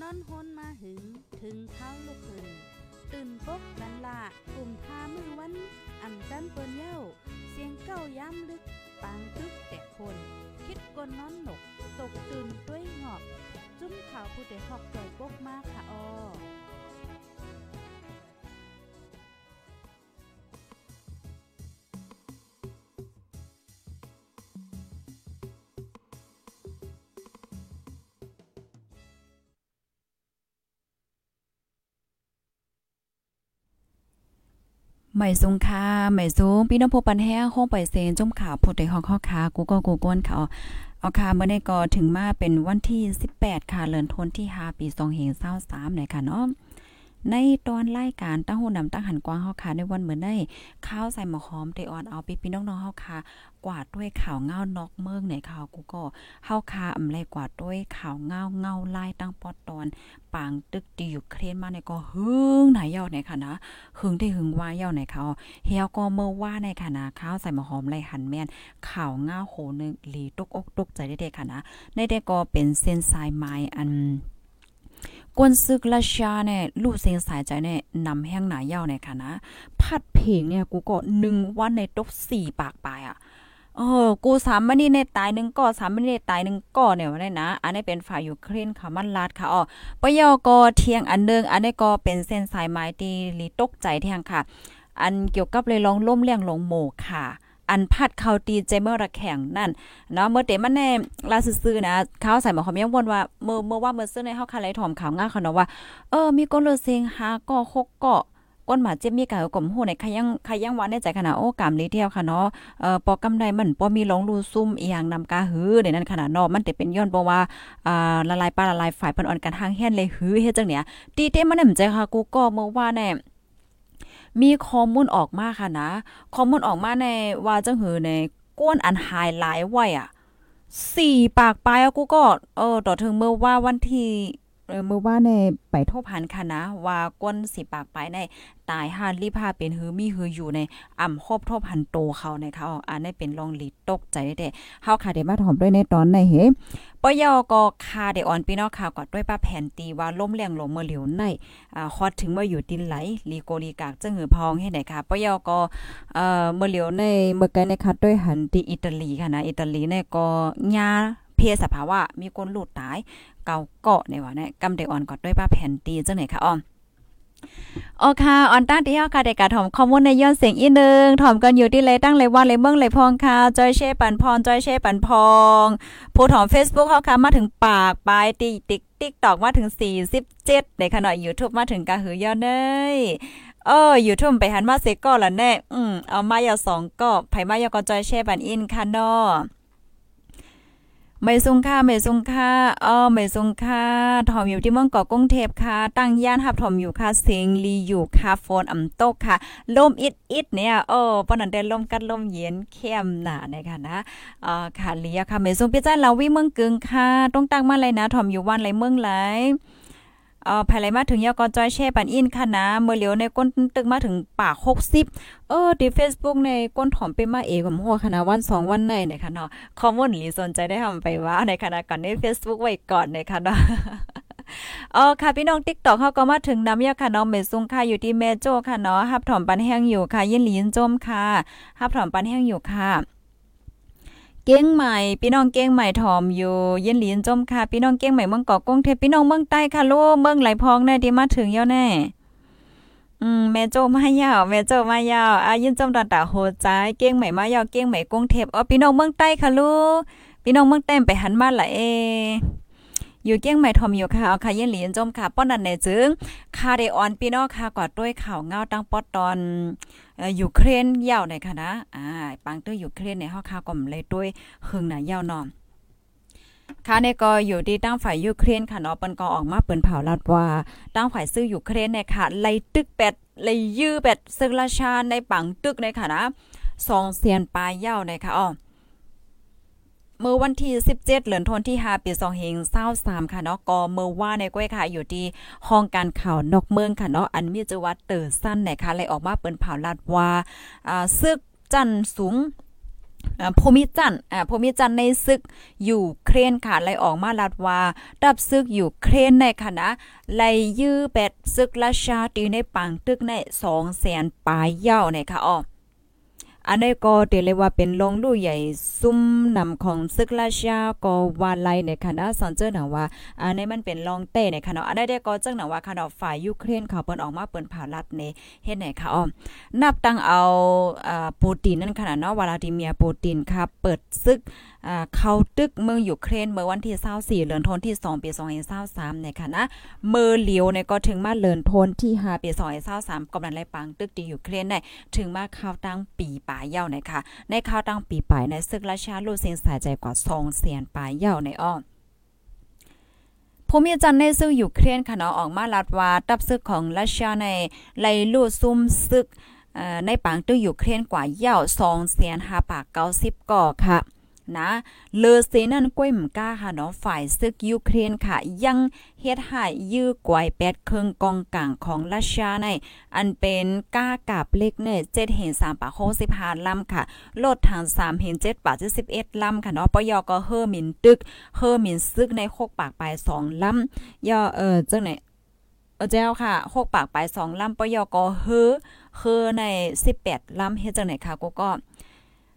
นอนฮนมาหึง ถึงเท้าลูกหึงตื่นปกกันละกลุ่มพามือวันอ่ำจันเปิ้นเย้า เสียงเก้าย้ำลึก ปางตึกแต่คน คิดกนนอนหนก ตกตื่นด้วยหงอบ จุ้มข่าวผู้เด็กหอกใจปกมากค่ะออ ใหม่สูงค่ะใหม่สูงพี่น้องผู้ปันแห้งห้องไปเซนจุ่มข่าวผู้ใดฮอกข้อขากูก็กูก้นเขาเอาค่ะเมื่อในก็ถึงมาเป็นวันที่ 18 ค่ะเลือนทนที่5ปี2 0 2 3เนี่ยค่ะเนาะ ในตอนรายการตั้งหูนำตั้งหันกว้างเฮาค่ะในวันเหมือนได้ข้าวใส่หมอหอมเตออนเอาพี่พี่น้องๆเฮาค่ะกวาดด้วยข่าวเงานอกเมืองในข่าวกูก็เฮาค่ะอำไรกวาดด้วยข่าวเงาเงาลายตั้งปอดตอนปางตึกดีอยู่เครนมาในก็หึงไหนยอดในค่ะนะหึงที่หึงว่าย้าในเขาเฮียก็เมื่อว่าในค่ะนะข้าวใส่หมอหอมไรหันแม่นข่าวเงาโหนึงหลีตกอกตกใจได้ๆค่ะนะในเด็กก็เป็นเส้นสายไม้อัน กวนซึกราชาเนี่ยลู่เสียงสายใจเนี่ยนำแห้งหนาเย่าเนี่ยค่ะนะพัดเพลงเนี่ยกูก็หนึ่งวันในตกสี่ปากปลายอะเออกูสามมันนี่ในตายหนึ่งก่อสามมันนี่ตายหนึ่งก่อเนี่ยว่าได้นะ อันนี้เป็นฝ่ายยูเครนค่ะมันลาดค่ะอ๋อปยอก็เทียงอันนึงอันนี้ก็เป็นเส้นสายไม้ที่ลีตกใจเทียงค่ะ อันเกี่ยวกับเลยลองล่มเลี้ยงลงโมค่ะ อันพัดเขาตีเจเมอร์ระแข่งนั่นเนาะเมื่อเตมันแน่ลาซื่อๆนะเขาใส่มาคอมยังวนว่าเมื่อเมื่อว่าเมื่อซื้อในเฮาคาไลถอมข่าวง่าเขาเนาะว่าเออมีก้นเลเซงหาก็หกก็ก้นหมาเจ็บมีกายกลมหูในใครยังใครยังว่าในใจขนาดโอ้กามลีเที่ยวค่ะเนาะเอ่อปอกำไดมันปอมีลงรูซุ่มอีหยังนำกาหือในนั้นขนาดเนาะมันแต่เป็นย้อนเพราะว่าอ่าละลายปลาละลายฝ่ายเพิ่นอ่อนกันทางแห่นเลยหือเฮ็ดจังเนี่ยตีเต้มันนำใจค่ะกูก็เมื่อว่าแน่ มีข้อมูลออกมาค่ะนะ ข้อมูลออกมาในว่าจังหือในก้นอันหายหลายไว้อะสี่ปากปลายกูก็เออต่อถึงเมื่อว่าวันที่ เมื่อว่าในไปทบหันค่ะนะว่าก้นสีปากปในตายหารีพาเป็นหือมีหืออยู่ในอ่ำครบทบหันโตเขาในเขาอันนี้เป็นลองลีตกใจได้เฮาค่ะได้มาถอมด้วยในตอนในเฮปยอก็คาได้อ่อนพี่น้องค่ะกอดด้วยป้าแผ่นตีว่าล้มเลียงลงเมื่อเหลียวในอ่าฮอดถึงเมื่ออยู่ดินไหลลีโกลีกากจังหือพองเฮ็ดได้ค่ะปยอก็เอ่อเมื่อเหลียวในเมื่อไกลในคัดด้วยหันที่อิตาลีค่ะนะอิตาลีในก็ญาเพศสภาวะมีคนหลุดตาย เกาเกาะในว่าเนี่ยกำเดอ่อนกอดด้วยป้าแผ่นตีจังไหนคะอ้อมโอเค่ออนตั้งที่เฮาค่ะได้กกะถอมข้อมูลในย้อนเสียงอีนึงถอมกันอยู่ที่เลยตั้งเลยว่าเลยเมืองเลยพองค่ะจอยเช่ปันพรจอยเช่ปันพองผู้ถอม Facebook เฮาค่ะมาถึงปากปลายติ๊กติ๊กติ๊กตอกมาถึง 47ในขณะ YouTube มาถึงกะหือยอเนยเออ YouTube ไปหันมาเสก็ละแน่อืมเอามายา2ก็ไผมายาก็จอยเช่ปันอินค่ะเนาะ ไม่ซุงค่าไม่ซุงค่าอ้อไม่ซุงค่าถอมอยู่ที่เมืองเกาะกรุงเทพค่ะ ตั้งย่านหับถอมอยู่ค่ะเสียงลีอยู่ค่ะโฟนอ่ำตกค่ะ ลมอิดอิดเนี่ยโอ้ปนันเดินลมกัดลมเย็นเข้มหนานะคะนะอ่อค่ะเลียค่ะไม่ซุงพี่จ้าลาวิเมืองกึ่งค่ะต้องตั้งมาเลยนะถอมอยู่วันไรเมืองไร เอ่อภายไหลมาถึงยอกอจอยแช่ปันอินค่ะนะ เมื่อเหลียวในก้นตึกมาถึงปาก60เออที่ Facebook ในก้นถอมเป็นมาเอกับหัวคณะวัน 2 วันในนะคะเนาะคอมมอนหรือสนใจได้ทำไปว่าในคณะก่อนใน Facebook ไว้ก่อนนะคะเนาะอ๋อค่ะพี่น้องติ๊กตอกเขาก็มาถึงน้ำยาค่ะน้องเมซุงค่ะอยู่ที่เมโจค่ะเนาะฮับถอมปันแห้งอยู่ค่ะยินหลีนจมค่ะฮับถอมปันแห้งอยู่ค่ะ เก้งใหม่พี่น้องเก้งใหม่ถอมอยู่ เย็นหลีนจมค่ะพี่น้องเก้งใหม่เมืองเกาะกงเทพพี่น้องเมืองใต้ค่ะลูกเมืองไหลพองแน่ที่มาถึงเยาแน่อืมแม่โจมายาวแม่โจมายาวอายินจมตอนตาโหใจเก้งใหม่มายาวเก้งใหม่กงเทพอ๋อพี่น้องเมืองใต้ค่ะลูกพี่น้องเมืองใต้ไปหันมาละเอ อยู่เกี้ยงใหม่ทอมอยู่ค่ะเอาค่ะเย็นหลีนจมค่ะป้อนนันในจึงคาเดออนพี่น้องค่ะกอดด้วยข่าวเงาตั้งปอตอนยูเครนยาวในค่ะนะอ่าปังตื้อยูเครนในเฮาค่ะก็เลยด้วยหึงหน้ายาวนอนค่ะในก็อยู่ที่ตั้งฝ่ายยูเครนค่ะเนาะเปิ้นก็ออกมาเปิ้นเผาลัดว่าตั้งฝ่ายซื้อยูเครนเนี่ยค่ะไล่ตึกแปดไล่ยื้อแปดซึกราชาในปังตึกในค่ะนะ2เสียนปลายยาวในค่ะอ้อ เมื่อวันที่ 17เดือนธันวาคมที่5ปี2023ค่ะเนาะก็เมื่อว่าในก้อยค่ะอยู่ที่ห้องการข่าวนอกเมืองค่ะเนาะอันมีจังหวัดเตอร์สั้นนะคะเลยออกมาเปิ้นเผาลาดว่าอ่าซึกจันสูงภูมิจันอ่าภูมิจันในซึกอยู่เครนค่ะไลออกมาลัดว่าดับซึกอยู่เครนในคณะไลยื้อแปดซึกราชาตีในปังตึกใน2แสนปลายเย้าในค่ะอ้อ อันนี้ก็เตเลยว่าเป็นลงลู่ใหญ่ซุ่มนำของซึกราชาก็วาไลในคณะสอนเจอหนังว่าอันนี้มันเป็นลองเต้ในคณะอันนี้ได้ก็เจ้าหนังว่าคณะฝ่ายยูเครนเขาเปิ้นออกมาเปิ้นผ่ารัดในเฮ็ดไหนคะอ้อนับตั้งเอาอ่าปูตินนั่นขนาดเนาะวลาดิเมียปูตินครับเปิดซึกเขาตึกเมืองยูเครนเมื่อวันที่24เดือนธันวาคมที่ 2 ปี 2023ในค่ะนะเมื่อเลียวเนี่ยก็ถึงมาเลินทนที่ 5 ปี 2023กำลังไล่ปังตึกที่ยูเครนได้ถึงมาเข้าตั้งปีป่ายเย้านะคะในเข้าตั้งปีป่ายในซึกราชาลูเซนสายใจกว่า2แสนป่ายเย้าในอ้อภูมิจันในซึ่งอยู่เครนค่ะเนาะออกมาลัดว่าตับซึกของรัสเซียในไลลู่ซุ่มซึกในปังตึกอยู่เครนกว่าเย้า2แสน5ปาก90ก่อค่ะ นะเลอเซนั่นก้วยมก้าค่ะเนาะฝ่ายซึกยูเครนค่ะ ยังเฮ็ดห้ยื้อกวยแปดเครื่องกองกลางของรัสเซียใน อันเป็นก้ากาบเล็กเนี่ย7เห็น3ปาก65ลำค่ะลดทาง3เห็น7ปาก71ลำค่ะเนาะปยก็เฮอมินตึกเฮอมินซึกใน6ปากปลาย2ลำย่อเออจังไหนเจ้าค่ะ6ปากปลาย2ลำปยก็เฮอเฮอใน18ลำเฮ็ดจังไหนค่ะก็ก็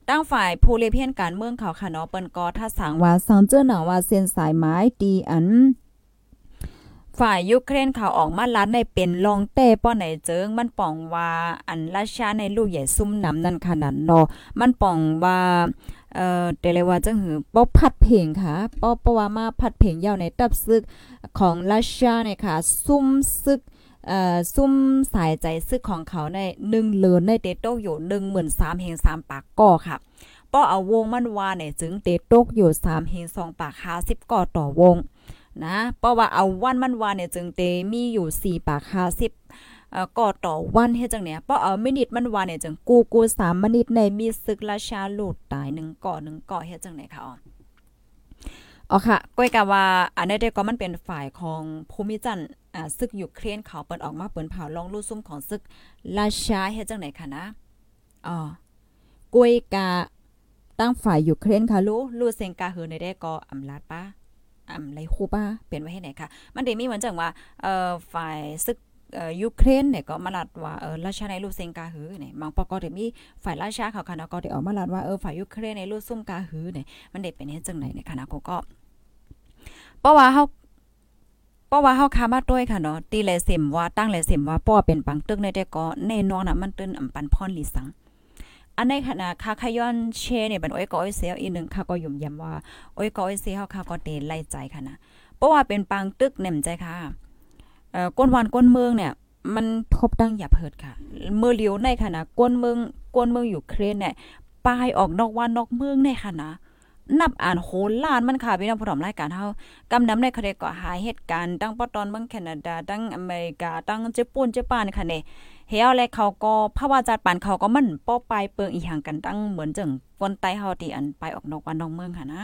ตั้งฝ่ายผู้เลเพียนการเมืองเขาค่ะเนาะเปิ้นก็ถ้าสังว่าสังเจอหนังว่าเส้นสายไม้ดีอัน ฝ่ายยูเครนเขาออกมาลัดในเป็นลองเต้ป้อไหนเจิง มันป่องว่าอันราชาในลูกใหญ่ซุ่มนำนั่นขนาดเนาะมันป่องว่าเอ่อเตเลว่าจังหือป้อพัดเพลงค่ะป้อปว่ามาพัดเพลงยาวในตับซึกของราชาเนี่ยค่ะซุ่มซึก ซุ่มสายใจซึกของเขาในหนึ่งเลือนในเตโตกอยู่หนึ่งหมื่นสามเฮงสามปากก่อค่ะป้อเอาวงมันวาเนี่ยจึงเตโตกอยู่สามเฮงสองปากห้าสิบก่อต่อวงนะเพราะว่าเอาวันมันว่าเนี่ยจึงเตมีอยู่สี่ปากห้าสิบก่อต่อวันเฮ็ดจังเนี่ยเพราะเอามินิทมันว่าเนี่ยจึงกูกูสามมินิทในมีศึกราชาลุดตายหนึ่งก่อหนึ่งก่อเฮ็ดจังไหนคะอ๋อ อ๋อค่ะก้อยกะว่าอันนี้เด็กก็มันเป็นฝ่ายของภูมิจันทร์อ่าซึกยูเครนเขาเปิดออกมาเปิ้นเผาลองลู่ซุ่มของซึกราชาเฮ็ดจังไหนคะนะอ๋อกวยกาตั้งฝ่ายยูเครนค่ะรู้รู้เซงกาเฮือในได้ก็อำลาดป้าอำไรคูป้าเป็นไว้ให้ไหนคะมันได้มีเหมือนจังว่าเอ่อฝ่ายซึก ยูเครนเนี่ยก็มาลัดว่าเออราชาในรูเซงกาหือเนี่ยบางปอก็ได้มีฝ่ายราชาเขาค่ะก็ได้ออกมาลัดว่าเออฝ่ายยูเครนในรูซุ่มกาหือเนี่ยมันได้เป็นเฮ็ดจังไหนเนี่ยค่ะนะก็เพราะว่าเฮาพราะว่าเฮาคามาด้วยค่ะเนาะตีแลเสิมว่าตั้งแลเสิมว่าป้อเป็นปังตึกในแต่ก็แน่นอนน่ะมันตื้นอำปันพรลีสัง อันในขณะคาขย้อนเชเนี่ยเป็นโอ้ยก็อ้อยเสียอีนึงค่ะก็ยุ่มยำว่าโอ้ยก็อ้อยเสียเฮาค่ะก็เตไล่ใจค่ะนะเพราะว่าเป็นปังตึกแหนมใจค่ะ ก้นวันก้นเมืองเนี่ย มันทบดังหยับเหิดค่ะ เมื่อเลียวในค่ะนะก้นเมืองก้นเมืองอยู่เครนเนี่ยปลายออกนอกวันนอกเมืองในค่ะนะนับอ่านโหล้านมันค่ะพี่น้องผู้ชมรายการเฮากำน้ำในคดีก็หายเหตุการณ์ตั้งปอตอนเมืองแคนาดาตั้งอเมริกาตั้งญี่ปุ่นญี่ปุ่นค่ะเนี่ยเฮาและเขาก็ภาวะจัดปานเขาก็มันป้อปลายเปิงอีหยังกันตั้งเหมือนจังคนใต้เฮาที่อันไปออกนอกวันนอกเมืองค่ะนะ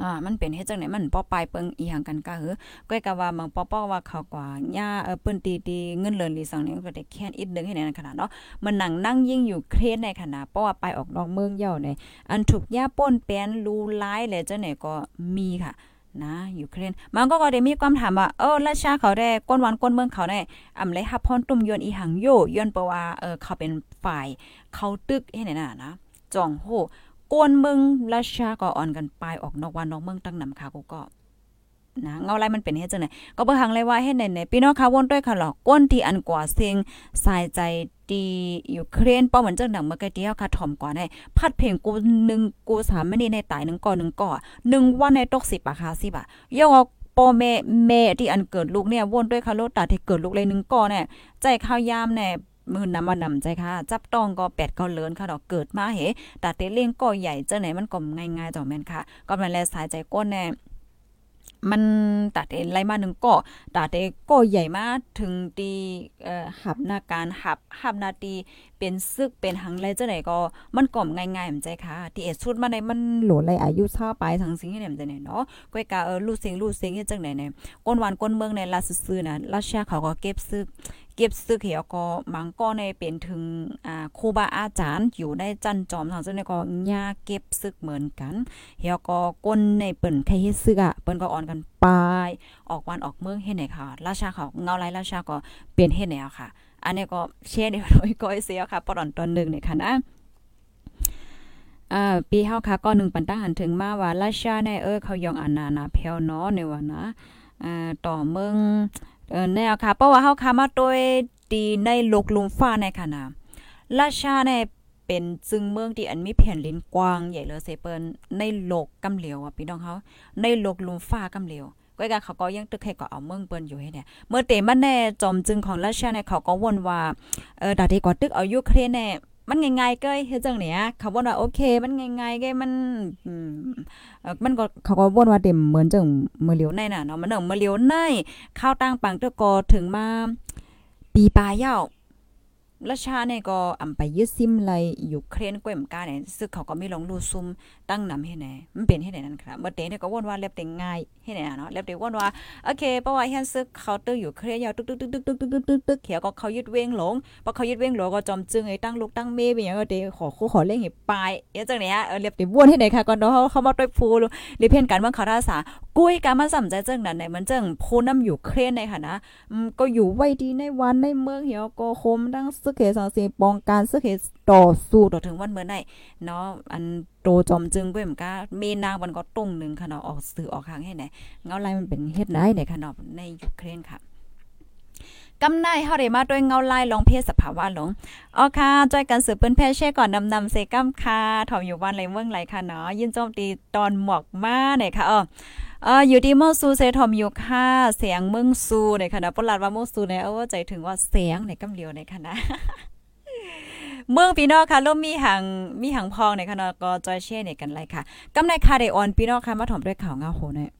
อ่ามันเป็นเฮ็ดจังไหนมันป้อปลายเปิงอีหยังกันก็คือก้อยก็ว่าบางป้อป้อว่าเขากว่าย่าเออเปิ้นตีตีเงินเลินลีสังนี่ก็ได้แค่นอีกนึงให้ในขนาดเนาะมันหนังนั่งยิ่งอยู่เครนในขนาดเพราะว่าไปออกนอกเมืองเย่าในอันถูกย่าป้นแปนรูลายแลจังไหนก็มีค่ะนะยูเครนมันก็ก็ได้มีความถามว่าเออราชาเขาได้ก้นวันก้นเมืองเขาได้อำเลยฮับพรตุ่มยนอีหังโยยนเปว่าเออเขาเป็นฝ่ายเขาตึกให้ไหนน่ะนะจ่องโห กวนเมืองราชาก็อ่อนกันไปออกนอกวันนอกเมืองตั้งนำค่ะกูก็นะเงาไรมันเป็นเฮ็ดจังได๋ก็บ่หังเลยว่าเฮ็ดไหนๆพี่น้องค่ะวนด้วยค่ะหรอกก้นที่อันกว่าเสียงสายใจดียูเครนป้อเหมือนจังดังเมื่อกี้เดียวค่ะถ่อมกว่าได้พัดเพลงกู1กู3มื้อนี้ในตาย1ก่อ1ก่อ1วันในตก10บาทค่ะ10บาทยกพ่อแม่แม่ที่อันเกิดลูกเนี่ยวนด้วยค่ะโลตาที่เกิดลูกเลย1ก่อเนี่ยใจข้าวยามเนี่ย มือนำมานำใจค่ะ จับต้องก็แปดก็เลินค่ะดอกเกิดมาเหตาเตเลี้ยงก็ใหญ่เจ้าไหนมันก็ง่ายๆจ่อแม่นค่ะ ก็มันแลสายใจก้นแน่มันตัดเอ็นไล่มาหนึ่งก็ตัดเอก็ใหญ่มากถึงตีเอ่อหับหน้าการหับหับนาตีเป็นซึกเป็นหังไรเจ้าไหนก็มันก่อมง่ายๆเหมือนใจค่ะที่เอ็ดสุดมาในมันโหลไรอายุเท่าไปทั้งสิ่งที่เนี่ยมันจะเนี่ยเนาะก้อยกาเออลูกเสียงลูกเสียงเฮ็ดจังไหนเนี่ยก้นหวานก้นเมืองในลาซื่อนะราชาเขาก็เก็บซึก เก็บซึกเหี่ยวก็มังก็ในเป็นถึงอ่าครูบาอาจารย์อยู่ได้จันจอมทางซึ่งก็ญาเก็บซึกเหมือนกันเหี่ยวก็ก้นในเปิ้นใครเฮ็ดซึกอะเปิ้นก็อ่อนกันปายออกวันออกเมืองเฮ็ดไหนค่ะราชาเขาเงาไรราชาก็เปลี่ยนเฮ็ดแนวค่ะ อันนี้ก็แชร์ได้น้อยก็เสียค่ะปอนตอนนึงนี่ยค่ะนะอ่าปีเฮาค่ะก็หนึ่งปันตั้งหันถึงมาว่าราชาในเออเขายองอานานาเพลเนาะในว่านะอ่าต่อเมือง เออแนวค่ะ เพราะว่าเฮาค่ะมาโดยตีในโลกลุมฟ้าในค่ะนะราชาในเป็นจึงเมืองที่อันมีแผ่นลินกว้างใหญ่เลยเซเปิ้นในโลกกำเหลียวอะพี่น้องเขาในโลกลุมฟ้ากำเหลียวก็กเขาก็ยังตึกให้ก็เอาเมืองเปิ้นอยู่ให้เนี่ยเมื่อเตมันแน่จอมจึงของราชาในเขาก็วนว่าเออดาที่ก็ตึกเอายูเครนแน่ มันง่ายๆก็เฮ็ดจังเนี่ยเขาบอกว่าโอเค มันง่ายๆก็มันมันก็เขาก็บ่นว่าเต็มเหมือนจังมือเหลียวในน่ะเนาะมันเอมือเหลียวในข้าวตั้งปังตะกอถึงมาปีปลายาว ราชาเนี่ยก็อำไปยึดซิมไลอยู่เครนกวยมกาเนี่ยซึ่งเขาก็มีลงรูซุมตั้งนำให้ไหนมันเป็นให้ไหนนั่นครับเมื่อเตเนี่ยก็ว่นว่าเล็บเต็งง่ายให้ไหนเนาะเล็บเต็งว่นว่าโอเคเพราะว่าเฮนซึกเขาตื้ออยู่เครนยาวตึกตึกตึกตึกตึกตึกตึกตึกตึกเขียวก็เขายึดเว้งหลงพอเขายึดเว้งหลงก็จอมจึงไอ้ตั้งลูกตั้งเมย์ไปอย่างก็เตขอคู่ขอเล่งให้ปลายเอจังเนี้ยเออเล็บเต็งว่นให้ไหนค่ะก่อนเนาะเขามาต้วยพูรือเพี้ยนกันเมื่อเขาท่าสากุ้ยการมาสำใจเจิงนั่นไหนมันเจิงพูน้ำอยู่เครนในค่ะนะก็อยู่ไว้ดีในวันในเมืองเหี่ยวก็คมตั้งซึกเขสังสีปองการซึกเหตุต่อสู้ต่อถึงวันเมื่อไหนเนาะอันโตจอมจึงเว้มกามีนางวันก็ตรงหนึ่งค่ะเนาะออกสื่อออกทางให้ไหนเงาลายมันเป็นเฮ็ดได้ในค่ะเนาะในยูเครนค่ะ กำนายเฮาได้มาด้วยเงาลายลองเพศสภาวะหลงอ๋อค่ะจอยกันสืบเปิ้นแพ่แช่ก่อนนำนำเซกัมค่ะถอมอยู่บ้านไรเมืองไรค่ะเนาะยินโจมตีตอนหมอกมาเนี่ยค่ะอ๋อเอออยู่ที่เมืองซูเซทอมอยู่ค่ะเสียงเมืองซูเนี่ยค่ะนะปลาดว่าเมืองซูเนี่ยเอาว่าใจถึงว่าเสียงในกำเลียวในค่ะเมืองพี่น้องค่ะล่มมีหังมีหังพองในค่ะก็จอยเช่เนี่ยกันไรค่ะกำในคาไดออนพี่น้องค่ะมาถมด้วยข่าวเงาโหเนี่ย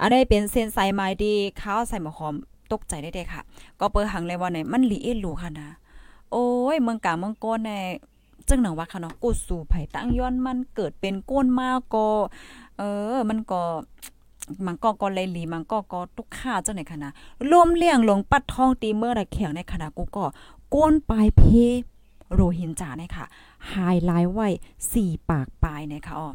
อันนี้เป็นเส้นสายไม้ดีข้าวใส่หมอหอม ตกใจได้เด้ค่ะ ก็เปิดหังเลยว่าเนี่ยมันหลีเอลูค่ะนะ โอ้ยเมืองกาเมืองโกนในจึงหนังว่าค่ะเนาะกูสู่ไผตั้งย้อนมันเกิดเป็นก้นมากก็ เออ มันก็มันก็ก็เลยหลีมันก็ก็ตุกข้าเจ้าไหนค่ะนะรวมเลี้ยงลงปัดทองตีเมื่อไรแข็งในขณะกูก็ก้นปลายเพโรฮินจาเนี่ยค่ะไฮไลท์ไว้4ปากปลายเนี่ยค่ะอ๋อ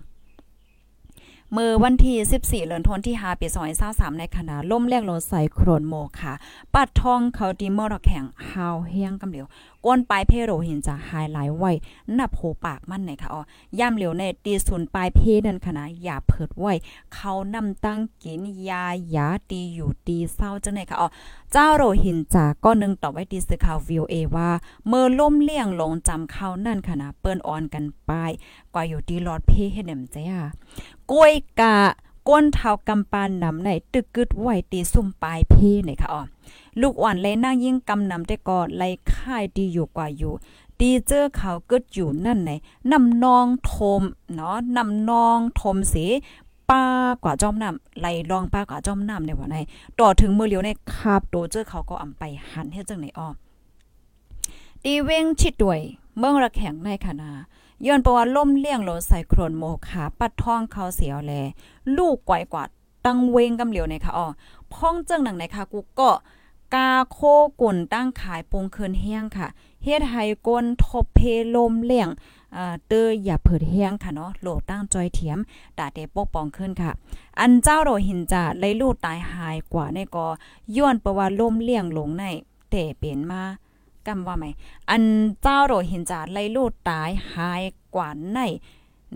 เมื่อวันที่14เดือนธันวาคมที่5ปี2023ในขณะล่มแรงลมใส่โครนโมค่ะ ปัดทองเขาดีมอร์แข็งฮาวเฮียงกำเหลียวก้นปลายเพโรหินจะไฮไลท์ไว้นับโหปากมันไหนค่ะอ๋อย่ำเหลียวในตีศูนย์ปลายเพนั่นค่ะอย่าเพิดไว้ เขานำตั้งกินยายาตีอยู่ตีเศร้าจังไหนค่ะอ๋อเจ้าโรหินจาก็นึงตอบไว้ดีสื่อข่าว VOA ว่า เมื่อล่มเลี่ยงลงจำเขานั่นค่ะเปิ้นอ่อนกันไปกว่าอยู่ดีหลอดเพเฮ็ดแหนมจ้า กล้วยกะก้นเท้ากำปานนำในตึกกึดไหวตีซุ่มปลายเพนี่ค่ะอ๋อลูกอ่อนเลยนั่งยิ่งกำนำแต่ก่อนไล่ค่ายดีอยู่กว่าอยู่ดีเจอเขากึดอยู่นั่นไหนนำนองทมเนาะนำนองทมเสป้ากว่าจอมน้ำไหลรองป้ากว่าจอมน้ำในวันไหนต่อถึงมือเลียวในคาบโดเจอเขาก็อำไปหันเฮ็ดจังไหนอ้อตีเว้งชิดด้วย เมืองระแข็งในคณะย้อนประวัติล่มเลี่ยงโลใส่โครนโมขาปัดท้องเขาเสียวแล ลูกไกวกว่าตั้งเวงกำเหลียวในค่ะอ๋อพ้องเจิงหนังในค่ะกูก็กาโคกุ่นตั้งขายปงเคินเฮียงค่ะเฮ็ดให้ก้นทบเพลมเลี่ยงอ่าเตออย่าเผิดเฮียงค่ะเนาะโหลตั้งจอยเทียมตาเตปกป้องขึ้นค่ะ อันเจ้าโรหินจาเลยลูกตายหายกว่าในก็ย้อนประว่าลมเลี่ยงหลงในแต่เป็นมา กำว่าไหม อันเจ้าโรหินจาไล่ลูดตายหายกว่าใน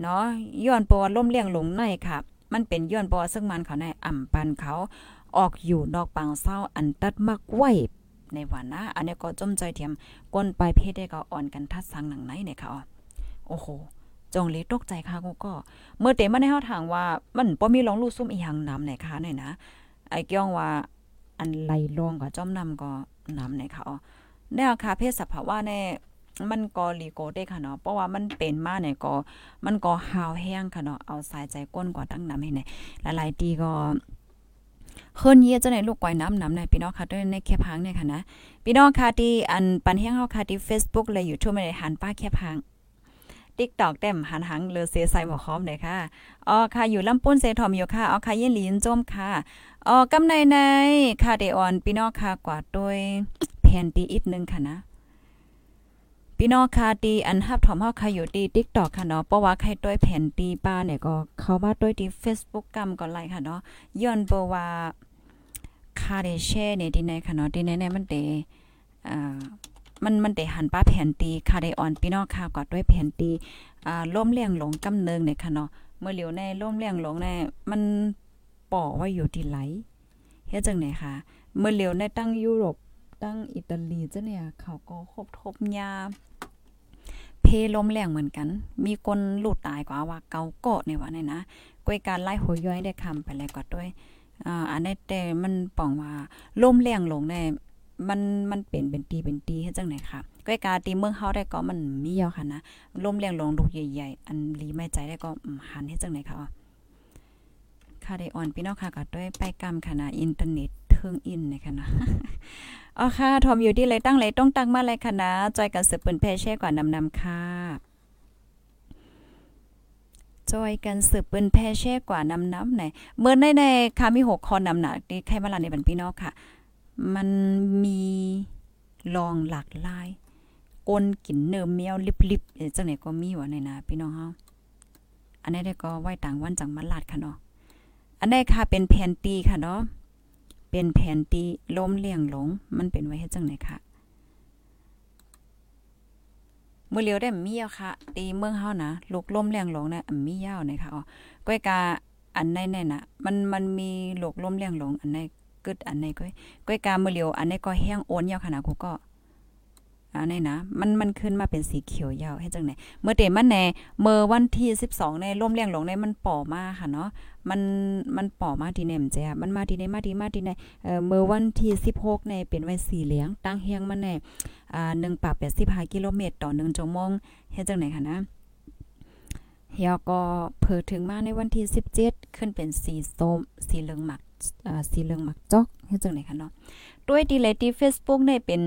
เนาะย้อนปอล่มเลี้ยงหลงในค่ะ มันเป็นย้อนปอซึ่งมันเขาในอ่ำปันเขาออกอยู่นอกปางเศร้าอันตัดมักไว้ในวันนะ อันนี้ก็จมใจเทียมก้นปลายเพศได้ก็อ่อนกันทัดสังหนังไหนเนี่ยค่ะโอ้โหจงเลยตกใจค่ะกูก็ เมื่อเตมาในเฮาถางว่ามันบ่มีลองลูกซุ่มอีหยังนำไหนคะหน่อยนะไอ้เกี้ยงว่าอันไหลลงกับจอมนำก็นำไหนคะอ๋อ แนวค่ะเพศสภาวะแน่มันก็ลีโกได้ค่ะเนาะ เพราะว่ามันเป็นมาเนี่ยก็มันก็หาวแห้งค่ะเนาะ เอาสายใจก้นกว่าตั้งน้ำให้ไหนหลายๆตีก็เฮิรนเยียจะในลูกก้อยน้ำน้ำในพี่น้องค่ะด้วยในแคพังเนี่ยค่ะนะ พี่น้องค่ะที่อันปันแห้งเฮาค่ะที่ Facebook เลยอยู่ทั่วไม่ได้หันป้าแคพังติ๊กตอกเต็มหันหังเลอเซใส่หมอคอมเลยค่ะอ๋อค่ะอยู่ลำปุ้นเซทอมอยู่ค่ะอ๋อค่ะเย็นลีนจมค่ะอ๋อกำในในค่ะเดออนพี่น้องค่ะกว่าด้วย แผ่นตีอีกนึงค่ะนะพี่น้องค่ะตีอันฮับถอมเฮาค่ะอยู่ตี TikTok ค่ะเนาะเพราะว่าใครต้วยแผ่นตีป้าเนี่ยก็เข้ามาต้วยที่ Facebook กำก็ไลค่ะเนาะย้อนบ่ว่าคาได้แชร์เนี่ยที่ไหนค่ะเนาะที่ไหนๆมันเตอ่ามันมันได้หันป้าแผ่นตีคาไดออนพี่น้องค่ะก็ด้วยแผ่นตีอ่าล้มเลียงหลงกำเนิงเนี่ยค่ะเนาะเมื่อเหลียวในล้มเลียงหลงในมันป่อไว้อยู่ที่ไหลเฮ็ดจังไหนคะเมื่อเหลียวในตั้งยุโรป ตั้งอิตาลีจ้ะเนี่ย เขาก็คบทบยา เพลมแรงเหมือนกัน มีคนหลุดตายกว่าว่าเกาเกาะเนี่ยว่าเนี่ยนะก้วยการไล่หัวย้อยได้คำไปแล้วก็ด้วยอ่าอันนี้แต่มันป่องว่าล่มแรงลงในมันมันเป็นเป็นตีเป็นตีเฮ็ดจังไหนค่ะก้วยการตีเมืองเฮาได้ก็มันมีเยอะค่ะนะล่มแรงลงลูกใหญ่ๆ อันลีไม่ใจได้ก็หันเฮ็ดจังไหนค่ะค่ะได้อ่อนพี่น้องค่ะก็ด้วยไปกรรมค่ะนะอินเทอร์เน็ต เทิงอินนะคะนะอ๋อค่ะ ทอมอยู่ที่ไรตั้งไรต้องตั้งมาเลยค่ะนะจอยกันสืบปืนเพเช่กว่านำนำค่ะจอยกันสืบปืนแพเช่กว่านำนำไหนเมื่อในในค่ะมีหกคอนำหนักนี่ใครมาลาในบันพี่น้องค่ะ มันมีลองหลากหลายกนกินเนื้อเมียวลิบๆจังไหนก็มีวะในนะพี่น้องเฮาอันนี้ได้ก็ไหวต่างวันจังมันลาดค่ะเนาะอันนี้ค่ะเป็นแผ่นตีค่ะเนาะ เป็นแผนตีล้มเลี่ยงหลง มันเป็นไว้ให้จังไหนคะเมื่อเลียวได้มีอะค่ะ ตีเมืองเฮานะลูกล้มเลี่ยงหลงนะมียาวนะคะอ๋อก้อยกาอันในแน่นะมันมันมีลูกล้มเลี่ยงหลงอันในกึดอันในก้อยก้อยกาเมื่อเลียวอันในก็แห้งโอนยาวขนาดกูก็ อันนี้นะมันมันขึ้นมาเป็นสีเขียวยาวให้จังไหนเมื่อเตมันแน่เมื่อวันที่12ในร่มเลี้ยงหลงในมันป่อมาค่ะเนาะมันมันป่อมาที่เนมเจ้มันมาที่ในมาที่มาที่ในเอ่อเมื่อวันที่16ในเป็นไว้สีเหลืองตั้งเฮียงมันแน่อ่า1ปาก85กิโลเมตรต่อ1ชั่วโมงเฮ็ดจังไหนค่ะนะเฮียก็เผอถึงมาในวันที่17ขึ้นเป็นสีส้มสีเหลืองหมักอ่าสีเหลืองหมักจอกเฮ็ดจังไหนค่ะเนาะด้วยดีเลยที่ Facebook เนี่ยเป็น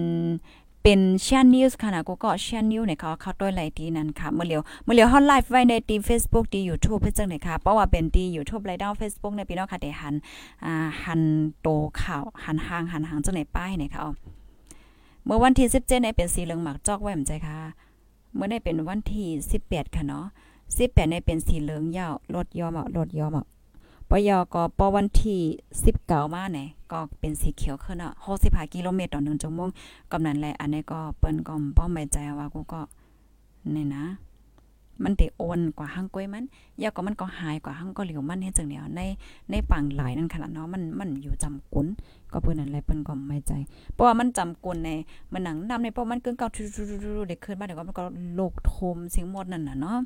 เป็นชนนิวส์ค่ะนะก็ก็ชนนิวเนี่ยเขาเขาตัวยไหลทีนั้นค่ะเมื่อเลียวเมื่อเลียวฮอตไลฟ์ไว้ในที Facebook ที YouTube เพื่อจังไหนค่ะเพราะว่าเป็นที YouTube ไลฟ์ดาว Facebook ในพี่น้องค่ะแต่หันอ่าหันโตข่าวหันห่างหันห่างจังไหนป้ายเนี่ยค่ะเมื่อวันที่17เนี่ยเป็นสีเหลืองหมากจอกไว้เหมือนใจค่ะ เมื่อได้เป็นวันที่18ค่ะเนาะ18เนี่ยเป็นสีเหลืองยาวลดยอมอะลดยอมอะปยก็ปวันที่19มาเนี่ย ก็เป็นสีเขียวขึ้นอะ65กิโลเมตรต่อ1ชั่วโมงกำนั้นแหละอันนี้ก็เปิ้นก็ป้อมไม่ใจว่ากูก็เนี่ยนะ มันติโอนกว่าห้างกล้วยมันยาก็มันก็หายกว่าห้างก็เหลียวมันเฮ็ดจังเดียวในในปังหลายนั่นขนาดเนาะมันมันอยู่จำกุนก็เปิ้นนั่นแหละเปิ้นก็ไม่ใจ เพราะว่ามันจำกุนในมันหนังนำในเพราะมันเกินเก่าๆๆได้ขึ้นมาเดี๋ยวก็มันก็โลกโทมสิ่งหมดนั่นน่ะเนาะ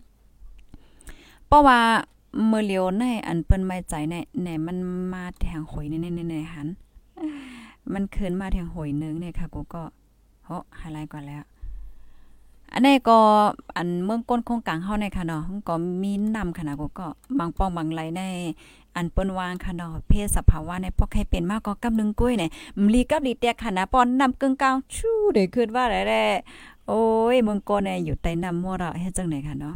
เพราะว่า เมื่อเลียวในอันเปิ้นไม่ใจในแหนมันมาแทงหอยในๆๆหันมันคืนมาแทงหอยนึงเนี่ยค่ะกูก็เฮาไฮไลท์ก่อนแล้ว อันนี้ก็อันเมืองก้นโครงกลางเฮาในค่ะเนาะก็มีนำขนาดกูก็บางป้องบางไหลในอันเปิ้นวางค่ะเนาะเพศสภาวะในพวกให้เป็นมากก็กำนึงกุ้ยเนี่ยมลีกับลีเตียค่ะนะปอนนำกึ่งกลางชู้ได้ขึ้นว่าได้โอ้ยเมืองก้นเนี่ยอยู่ใต้น้ำมัวเราเฮ็ดจังไหนค่ะเนาะ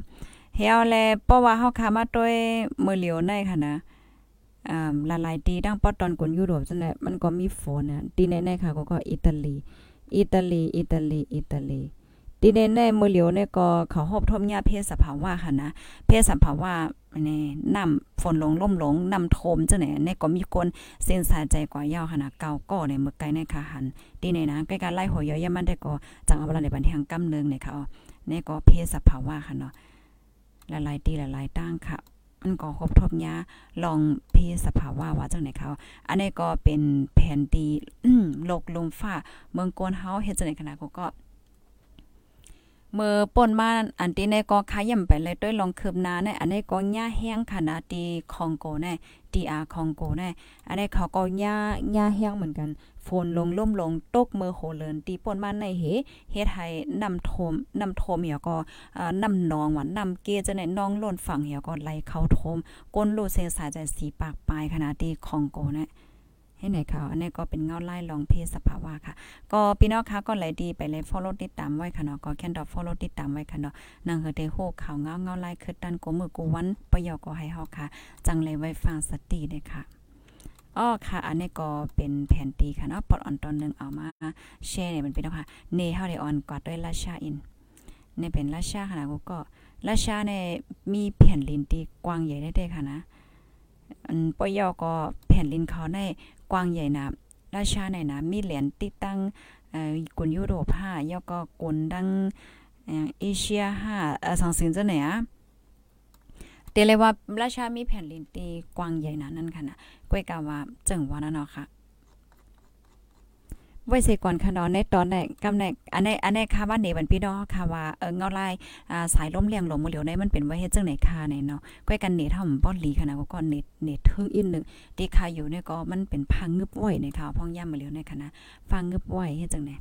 เฮียวแลเพราะว่าเฮาขามาด้วยมือเหลียวในค่ะนะอ่าหลายๆตีดังปอตอนกนยุโรปจังได๋มันก็มีฝนน่ะตีในๆค่ะก็ก็อิตาลี อิตาลี อิตาลี อิตาลีตีในในมือเหลียวเนี่ยก็เขาฮอบทมยาเพศสภาวะค่ะนะ เพศสภาวะนี่น้ำฝนลงล่มหลงน้ำโทมจังไหนในก็มีคนเส้นสายใจกว่ายาวขนาดเก่าก็ในเมื่อไกลในค่ะหันตีในนะใกล้ๆไล่หัวยอยมันได้ก็จังเอาเวลาในบันทางกำเนึงเนี่ยค่ะนี่ยก็เพศสภาวะค่ะเนาะ หลายตีหลายตั้งค่ะ มันก็ครบทบยาลองเพสภาวะว่าจังไหนเขาอันนี้ก็เป็นแผนตีโลกลมฟ้าเมืองโกนเฮาเฮ็ดจังไหนขนาดก็ เมื่อป่นมาอันที่ในก็ขย่ำไปเลยด้วยลองคืบหน้าในอันนี้ก็หญ้าแห้งขนาดที่คองโกในดีอาคองโกในอันนี้เขาก็หญ้าหญ้าแห้งเหมือนกันฝนลงล่มลงตกมือโหเลินตีป่นมาในเหเฮ็ดให้นำโทมนำโทมเหี่ยก็อ่านำนองว่านำเกจะในน้องล้นฝั่งเหี่ยก็ไหลเข้าโทมก้นโลเซสายใจสีปากปลายขนาดที่คองโกนะ ให้ไหนค่ะอันนี้ก็เป็นเงาไล่ลองเพศสภาวะค่ะ ก็พี่น้องคะก็ไหลดีไปเลย follow ติดตามไว้ค่ะเนาะก็แค่ดอก follow ติดตามไว้ค่ะเนาะนางเฮเดโฮข่าวเงาเงาไล่คือดันกูมือกูวันประโยก็ให้เฮาค่ะ จังเลยไว้ฟังสติเด้ค่ะอ้อค่ะ อันนี้ก็เป็นแผนตีค่ะเนาะปอดอ่อนตอนนึงเอามาแชร์เนี่ยมันเป็นเนาะค่ะเนเฮาได้ออนกอดด้วยราชาอินเนี่ยเป็นราชาค่ะนะก็ราชาเนี่ยมีแผ่นลินตีกว้างใหญ่ได้ๆค่ะนะอันปอยอก็แผ่นลินเขาใน กว้างใหญ่นะราชาไหนนะมีเหรียญติดตั้งกุนยุโรป5ยอก็กุนดังเอเชียห้าสองสินจะไหนอะเตเลยว่าราชามีแผ่นลินตีกว้างใหญ่นะนั่นค่ะนะก้อยกาว่าเจิงว่านั่นเนาะค่ะ ไว้เสก่อนค่ะเนาะในตอนไหนกำในอันในอันในค่ะว่าเนบันพี่น้องค่ะว่าเออเงาลายอ่าสายล้มเลียงหลมมือเหลียวในมันเป็นไว้เฮ็ดจังไหนค่ะไหนเนาะก้อยกันเนทำป้อนหลีค่ะนะก็เนเนทึงอีกนึงที่ค่ะอยู่เนี่ยก็มันเป็นพังงึบไว้ในค่ะพ่องย่ำมือเหลียวในค่ะนะฟังงึบไว้เฮ็ดจังไหน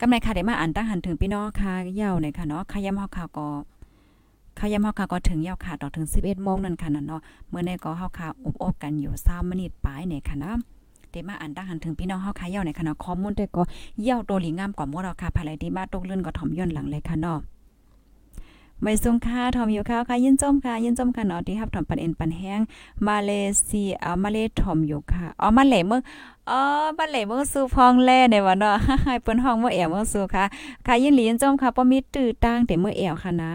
กำในค่ะได้มาอ่านตั้งหันถึงพี่น้องค่ะยาวในค่ะเนาะขยำเฮาค่ะก็ขยำเฮาค่ะก็ถึงยาวค่ะต่อถึง 11โมงนั่นค่ะเนาะเมื่อในก็เฮาค่ะอบอบกันอยู่3มินิปลายในค่ะนะ เดมาอ่านตั้งหันถึงพี่น้องเฮาค่ะยาในค่ะข้อมูลแต่ก็ยาตัวหลีงามกว่าหมดเราค่ะภายในที่มาตกเลื่อนก็ถ่อมย้อนหลังเลยค่ะเนาะไม่ทรงค่าทอมอยู่ค่ะค่ะยินจมค่ะยินจมค่ะเนาะที่รับถอมปันเอ็นปันแห้งมาเลเซียเอามาเลทอมอยู่ค่ะอ๋อมาเลเมืองอ๋อมาเลเมืองสู่พองแล่ในวันเนาะให้เปิ้นห้องเมื่อแอวเมื่อสู่ค่ะค่ะยินหลียินจมค่ะบ่มีตื้อตั้งแต่เมื่อแอวค่ะนะ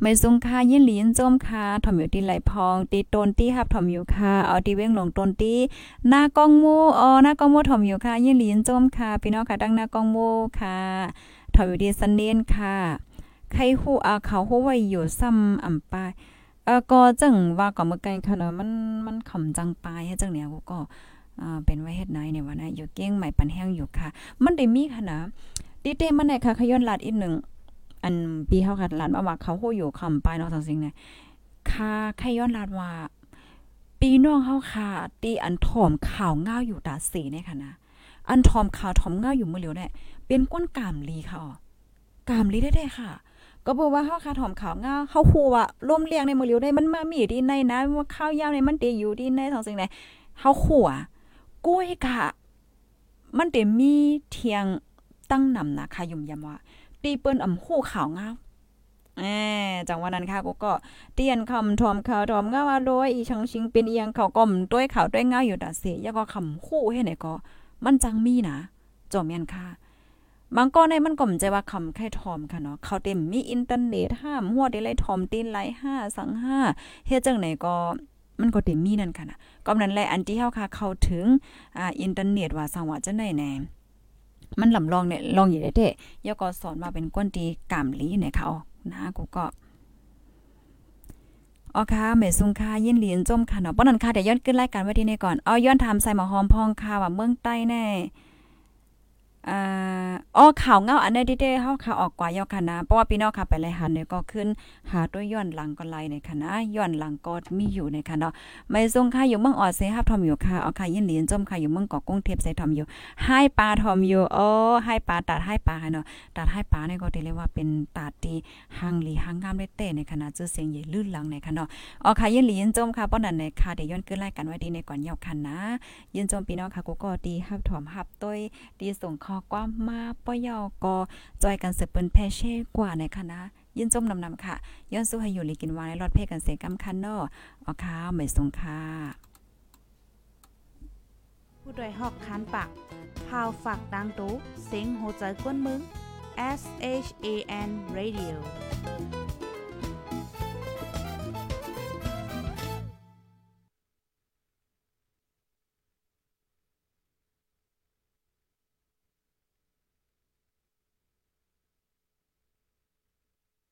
ไม่ทรงค่ายินหลียินจมค่ะถอมอยู่ที่ไหลพองตีตนตีฮับถอมอยู่ค่ะเอาตีเว้งหลงตนตีหน้ากองมูอ๋อหน้ากองมูถอมอยู่ค่ะยินหลียินจมค่ะพี่น้องค่ะดังหน้ากองมูค่ะถอมอยู่ที่สันเนียนค่ะใครฮู้อาเขาฮู้ไว้อยู่ซ้ำอ่ำปายเออก็จังว่าก็เมื่อไกลค่ะเนาะมันมันขำจังปายให้จังเนี่ยกูก็อ่าเป็นไว้เฮ็ดไหนเนี่ยว่านะอยู่เก้งใหม่ปันแห้งอยู่ค่ะ มันได้มีค่ะนะดิเตมันเนี่ยค่ะขย้อนลาดอีกหนึ่ง อันปีเฮาค่ะลาดมาว่าเขาฮู้อยู่คำปายเนาะจังซิงเนี่ยค่ะขย้อนลาดว่าปีน้องเฮาค่ะตีอันถอมข่าวง่าวอยู่ตาสีเนี่ยค่ะนะอันถอมข่าวถอมง่าวอยู่มื้อเหลียวเนี่ยเป็นก้นกามลีค่ะอ๋อกามลีได้ๆค่ะก็บอกว่าเฮาคาถอมขาวงาเฮาฮู้ว่าร่มเลี้ยงในมื้อเหลียวได้มันมามีที่ในนะว่าข้าวยาวในมันเตอยู่ที่ในทางสิ่งใดเฮาฮู้อะกุ้ยกะ มันเตมีเทียงตั้งนำนะค่ะยุ่มยำว่า ตีเปิ้นอำฮู้ขาวงาแหมจังว่านั้นค่ะกูก็เตียนคำถอมขาวถอมงาว่าโดยอีชังชิงเป็นเอียงเขาก้มด้วยขาวด้วยงาอยู่ดาเสยแล้วก็คำฮู้ให้ไหนก็ มันจังมีนะจอมแม่นค่ะบางก้อนในมันก็มใจว่าคำแค่ทอมค่ะเนาะเขาเต็มมีอินเทอร์เน็ตห้ามหัวได้ไล่ทอมตีนไลห้าสังห้าเฮ็ดจังไหนก็มันก็เต็มมีนั่นค่ะนะก็นั้นแหละอันที่เฮาค่ะเข้าถึงอ่าอินเทอร์เน็ตว่าสังว่าจังได๋แน่ มันลำลองเนี่ยลองอยู่ได้เด้ยก็สอนมาเป็นก้นตีกามลีเนี่ยค่ะนะกูก็อ๋อค่ะเมซุงค่ะยินหลีนจมค่ะเนาะป้อนั้นค่ะเดี๋ยวย้อนขึ้นรายการไว้ที่นี่ก่อนเอาย้อนถามใส่หมอหอมพองค่ะว่าเมืองใต้แน่ อ๋อข่าวเงาอันนี้ที่ได้เฮาข่าวออกกว่ายอค่ะนะเพราะว่าพี่น้องค่ะไปไล่หันเนี่ยก็ขึ้นหาด้วยย้อนหลังก็ไลในค่ะนะย้อนหลังก็มีอยู่ในค่ะเนาะไม่ทรงค่ะอยู่เมืองออดเซฮับทอมอยู่ค่ะเอาค่ะยินเหรียญจมค่ะอยู่เมืองเกาะกรุงเทพใส่ทอมอยู่ให้ปลาทอมอยู่โอ้ให้ปลาตัดให้ปลาค่ะเนาะตัดให้ปลาเนี่ยก็เรียกว่าเป็นตัดที่หางหลีหางงามได้เต้ในคณะชื่อเสียงใหญ่ลื่นหลังในค่ะเนาะเอาค่ะยินเหรียญจมค่ะป้อนั้นในค่ะเดี๋ยวย้อนขึ้นรายการไว้ดีในก่อนยาวค่ะนะยินจมพี่น้องค่ะกูก็ดีฮับถอมฮับต้วยดีส่งอความมาปอยอก็จอยกันเสืบเปิ้นแพเช่กว่าในคณะยินจมนำนำค่ะ ย้อนสู้ให้อยู่ลีกินวานในรอดเพ่กันเสกำคันเนาะเอาค่ะไม่สงค่ะผู้โดยหอกคานปากพาวฝากดังตู้เสียงโหใจกวนมึง S H A N Radio